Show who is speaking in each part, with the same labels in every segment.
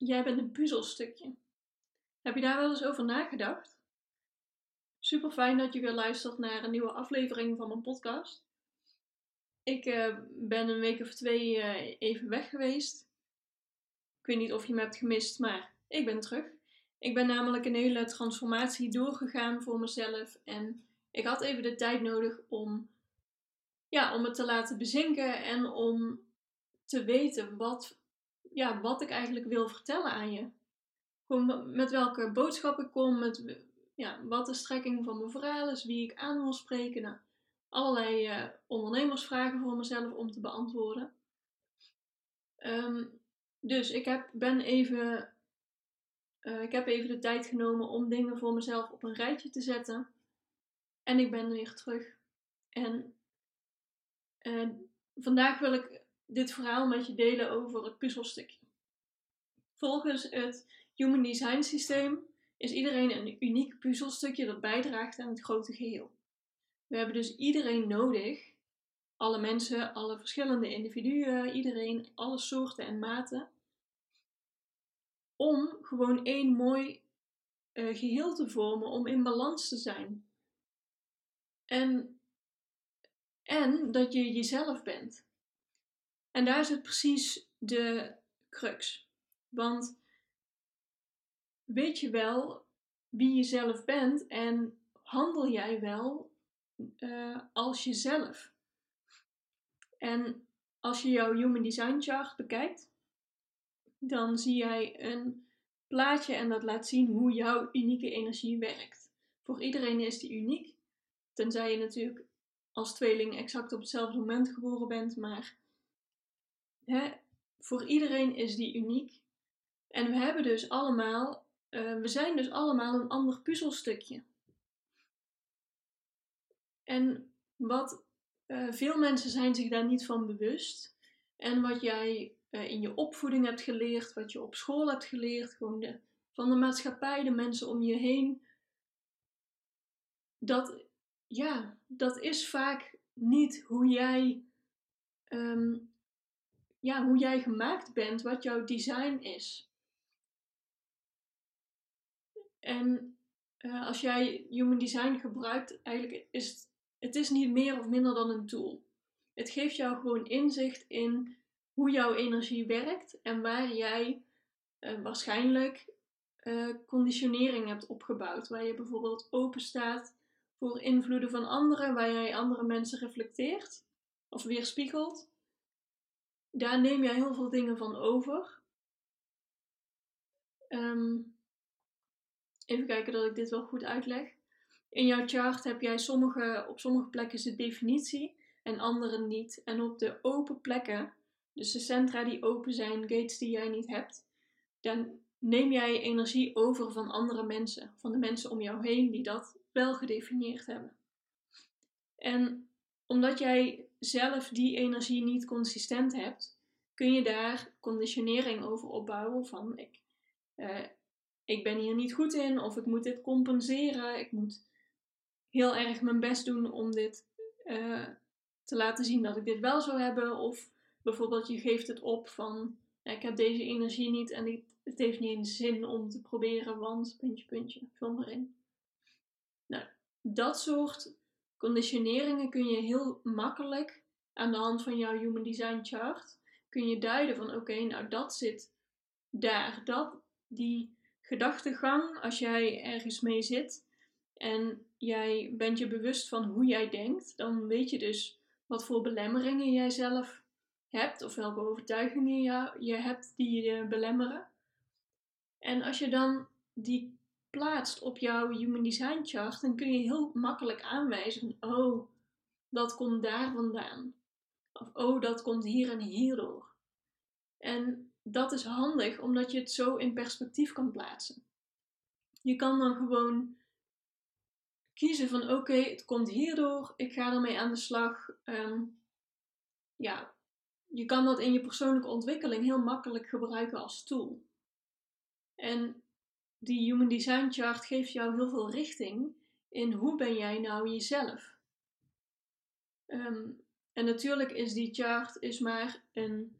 Speaker 1: Jij bent een puzzelstukje. Heb je daar wel eens over nagedacht? Super fijn dat je weer luistert naar een nieuwe aflevering van mijn podcast. Ik uh, ben een week of twee uh, even weg geweest. Ik weet niet of je me hebt gemist, maar ik ben terug. Ik ben namelijk een hele transformatie doorgegaan voor mezelf en ik had even de tijd nodig om, ja, om het te laten bezinken en om te weten wat ja, wat ik eigenlijk wil vertellen aan je. Gewoon met welke boodschap ik kom, met ja, wat de strekking van mijn verhaal is, wie ik aan wil spreken. Nou, allerlei uh, ondernemersvragen voor mezelf om te beantwoorden. Um, dus ik heb, ben even, uh, ik heb even de tijd genomen om dingen voor mezelf op een rijtje te zetten. En ik ben weer terug. En uh, vandaag wil ik dit verhaal met je delen over het puzzelstukje. Volgens het Human Design systeem is iedereen een uniek puzzelstukje dat bijdraagt aan het grote geheel. We hebben dus iedereen nodig, alle mensen, alle verschillende individuen, iedereen, alle soorten en maten, om gewoon één mooi uh, geheel te vormen, om in balans te zijn. En, en dat je jezelf bent. En daar zit precies de crux. Want weet je wel wie je zelf bent en handel jij wel uh, als jezelf? En als je jouw Human Design Chart bekijkt, dan zie jij een plaatje en dat laat zien hoe jouw unieke energie werkt. Voor iedereen is die uniek, tenzij je natuurlijk als tweeling exact op hetzelfde moment geboren bent, maar voor iedereen is die uniek. En we hebben dus allemaal, uh, we zijn dus allemaal een ander puzzelstukje. En wat uh, veel mensen zijn zich daar niet van bewust. En wat jij uh, in je opvoeding hebt geleerd, wat je op school hebt geleerd, gewoon van de maatschappij, de mensen om je heen. Dat, ja, dat is vaak niet hoe jij um, ja, hoe jij gemaakt bent, wat jouw design is. En uh, als jij Human Design gebruikt, eigenlijk is het, het is niet meer of minder dan een tool. Het geeft jou gewoon inzicht in hoe jouw energie werkt en waar jij uh, waarschijnlijk uh, conditionering hebt opgebouwd. Waar je bijvoorbeeld open staat voor invloeden van anderen, waar jij andere mensen reflecteert of weerspiegelt daar neem jij heel veel dingen van over. Um, even kijken dat ik dit wel goed uitleg. In jouw chart heb jij sommige, op sommige plekken de definitie en andere niet. En op de open plekken, dus de centra die open zijn, gates die jij niet hebt, dan neem jij energie over van andere mensen, van de mensen om jou heen die dat wel gedefinieerd hebben. En omdat jij zelf die energie niet consistent hebt, kun je daar conditionering over opbouwen van ik, uh, ik ben hier niet goed in of ik moet dit compenseren. Ik moet heel erg mijn best doen om dit uh, te laten zien dat ik dit wel zou hebben. Of bijvoorbeeld je geeft het op van ik heb deze energie niet en het heeft niet eens zin om te proberen, want puntje, puntje, vul maar in. Nou, dat soort conditioneringen kun je heel makkelijk aan de hand van jouw Human Design Chart kun je duiden van oké, nou dat zit daar. Dat, die gedachtegang, als jij ergens mee zit en jij bent je bewust van hoe jij denkt, dan weet je dus wat voor belemmeringen jij zelf hebt of welke overtuigingen je, je hebt die je belemmeren. En als je dan die plaatst op jouw Human Design chart, dan kun je heel makkelijk aanwijzen: oh, dat komt daar vandaan. Of oh, dat komt hier en hierdoor. En dat is handig omdat je het zo in perspectief kan plaatsen. Je kan dan gewoon kiezen van oké, het komt hierdoor, ik ga ermee aan de slag. Ehm, ja, je kan dat in je persoonlijke ontwikkeling heel makkelijk gebruiken als tool. En die Human Design Chart geeft jou heel veel richting in hoe ben jij nou jezelf. Um, en natuurlijk is die chart is maar een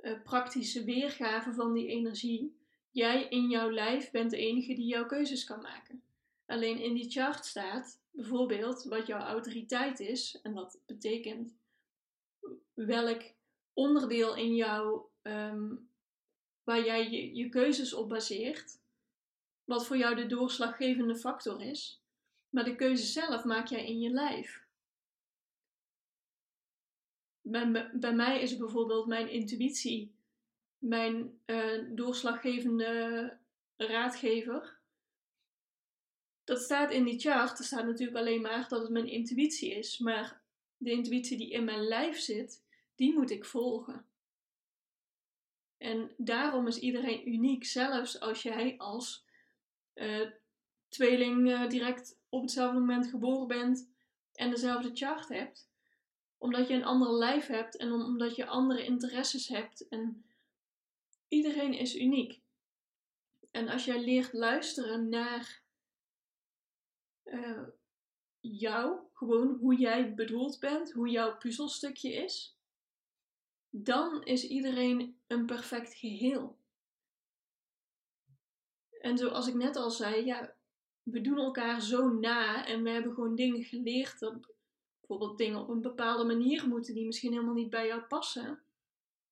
Speaker 1: uh, praktische weergave van die energie. Jij in jouw lijf bent de enige die jouw keuzes kan maken. Alleen in die chart staat bijvoorbeeld wat jouw autoriteit is. En dat betekent welk onderdeel in jou um, waar jij je keuzes op baseert. Wat voor jou de doorslaggevende factor is. Maar de keuze zelf maak jij in je lijf. Bij, mij is bijvoorbeeld mijn intuïtie mijn uh, doorslaggevende raadgever. Dat staat in die chart. Er staat natuurlijk alleen maar dat het mijn intuïtie is. Maar de intuïtie die in mijn lijf zit, die moet ik volgen. En daarom is iedereen uniek, zelfs als jij als uh, tweeling uh, direct op hetzelfde moment geboren bent en dezelfde chart hebt. Omdat je een ander lijf hebt en omdat je andere interesses hebt. En iedereen is uniek. En als jij leert luisteren naar uh, jou, gewoon hoe jij bedoeld bent, hoe jouw puzzelstukje is, dan is iedereen een perfect geheel. En zoals ik net al zei, ja, we doen elkaar zo na en we hebben gewoon dingen geleerd dat bijvoorbeeld dingen op een bepaalde manier moeten die misschien helemaal niet bij jou passen.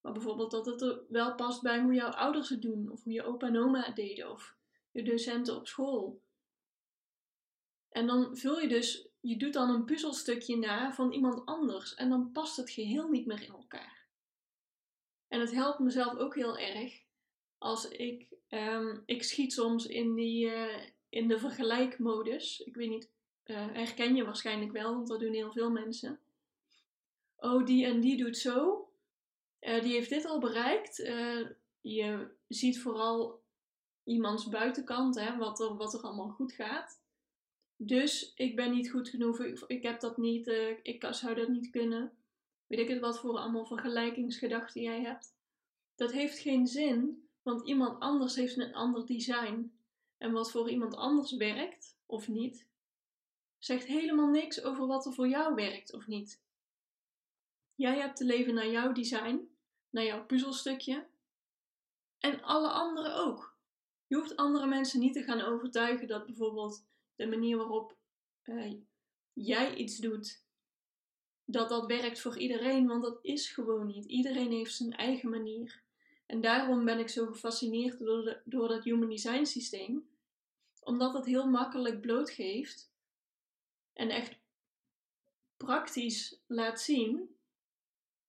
Speaker 1: Maar bijvoorbeeld dat het er wel past bij hoe jouw ouders het doen, of hoe je opa en oma het deden, of je docenten op school. En dan vul je dus, je doet dan een puzzelstukje na van iemand anders en dan past het geheel niet meer in elkaar. En het helpt mezelf ook heel erg als ik, um, ik schiet soms in, die, uh, in de vergelijkmodus. Ik weet niet, uh, herken je waarschijnlijk wel, want dat doen heel veel mensen. Oh, die en die doet zo. Uh, die heeft dit al bereikt. je ziet vooral iemands buitenkant, hè, wat, er, wat er allemaal goed gaat. Dus ik ben niet goed genoeg, ik, ik heb dat niet, ik zou dat niet kunnen weet ik het wat voor allemaal vergelijkingsgedachten jij hebt. Dat heeft geen zin, want iemand anders heeft een ander design. En wat voor iemand anders werkt, of niet, zegt helemaal niks over wat er voor jou werkt of niet. Jij hebt te leven naar jouw design, naar jouw puzzelstukje. En alle anderen ook. Je hoeft andere mensen niet te gaan overtuigen dat bijvoorbeeld de manier waarop uh, jij iets doet dat dat werkt voor iedereen, want dat is gewoon niet. Iedereen heeft zijn eigen manier. En daarom ben ik zo gefascineerd door, door dat Human Design systeem, omdat het heel makkelijk blootgeeft en echt praktisch laat zien: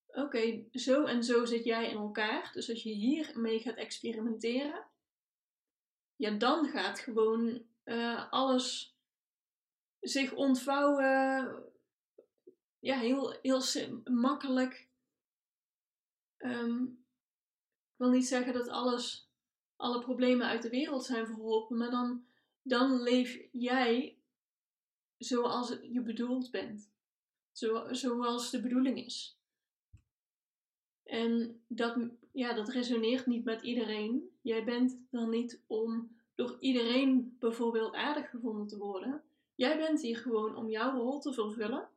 Speaker 1: oké, zo en zo zit jij in elkaar. Dus als je hiermee gaat experimenteren, ja, dan gaat gewoon uh, alles zich ontvouwen ja, heel, heel makkelijk. Um, wil niet zeggen dat alles, alle problemen uit de wereld zijn verholpen, maar dan, dan leef jij zoals je bedoeld bent. Zo, zoals de bedoeling is. En dat, ja, dat resoneert niet met iedereen. Jij bent er niet om door iedereen bijvoorbeeld aardig gevonden te worden. Jij bent hier gewoon om jouw rol te vervullen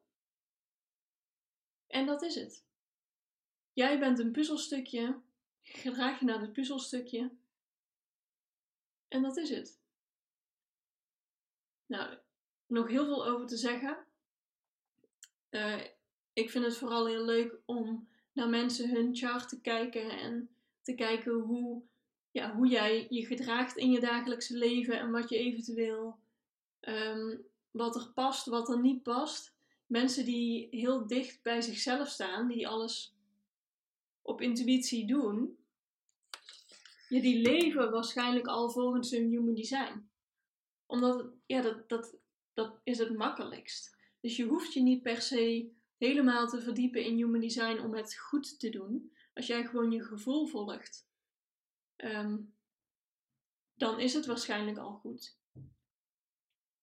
Speaker 1: en dat is het. Jij bent een puzzelstukje, gedraag je naar het puzzelstukje. En dat is het. Nou, nog heel veel over te zeggen. Uh, ik vind het vooral heel leuk om naar mensen hun chart te kijken en te kijken hoe, ja, hoe jij je gedraagt in je dagelijkse leven en wat je eventueel, um, wat er past, wat er niet past mensen die heel dicht bij zichzelf staan, die alles op intuïtie doen, ja, die leven waarschijnlijk al volgens hun human design. Omdat, ja, dat, dat, dat is het makkelijkst. Dus je hoeft je niet per se helemaal te verdiepen in human design om het goed te doen. als jij gewoon je gevoel volgt, ehm, dan is het waarschijnlijk al goed.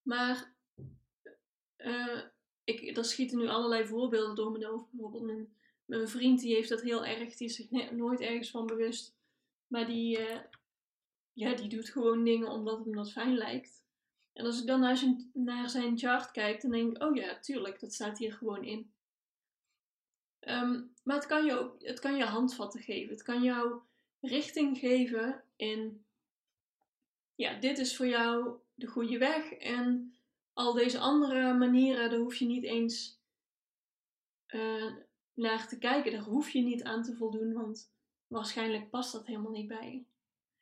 Speaker 1: Maar uh, ik, er schieten nu allerlei voorbeelden door mijn hoofd. Bijvoorbeeld mijn, mijn vriend die heeft dat heel erg, die is zich nooit ergens van bewust. Maar die, uh, ja, die doet gewoon dingen omdat hem dat fijn lijkt. En als ik dan naar zijn, naar zijn chart kijk, dan denk ik, oh ja, tuurlijk, dat staat hier gewoon in. Um, maar het kan, je ook, het kan je handvatten geven. Het kan jou richting geven in, ja, dit is voor jou de goede weg. En al deze andere manieren, daar hoef je niet eens uh, naar te kijken. Daar hoef je niet aan te voldoen, want waarschijnlijk past dat helemaal niet bij je.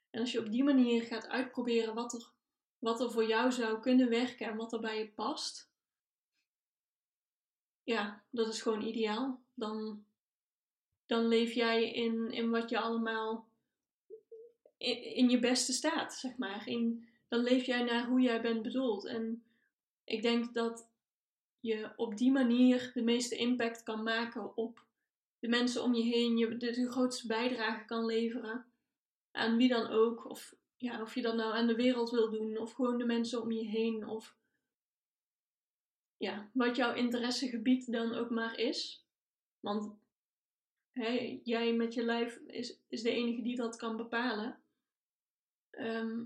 Speaker 1: En als je op die manier gaat uitproberen wat er, wat er voor jou zou kunnen werken en wat er bij je past, ja, dat is gewoon ideaal. Dan, dan leef jij in, in wat je allemaal in, in je beste staat, zeg maar. In, dan leef jij naar hoe jij bent bedoeld. En ik denk dat je op die manier de meeste impact kan maken op de mensen om je heen. Je de, grootste bijdrage kan leveren aan wie dan ook. Of, ja, of je dat nou aan de wereld wil doen, of gewoon de mensen om je heen. Of ja, wat jouw interessegebied dan ook maar is. Want jij met je lijf is, is de enige die dat kan bepalen. Ehm,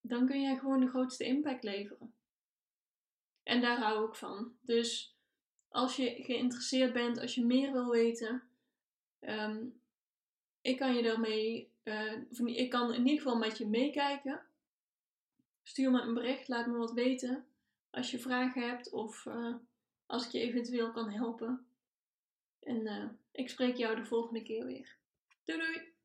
Speaker 1: dan kun jij gewoon de grootste impact leveren. En daar hou ik van. Dus als je geïnteresseerd bent, als je meer wil weten, um, ik kan je daarmee, uh, ik kan in ieder geval met je meekijken. Stuur me een bericht, laat me wat weten als je vragen hebt of uh, als ik je eventueel kan helpen. En uh, ik spreek jou de volgende keer weer. Doei doei!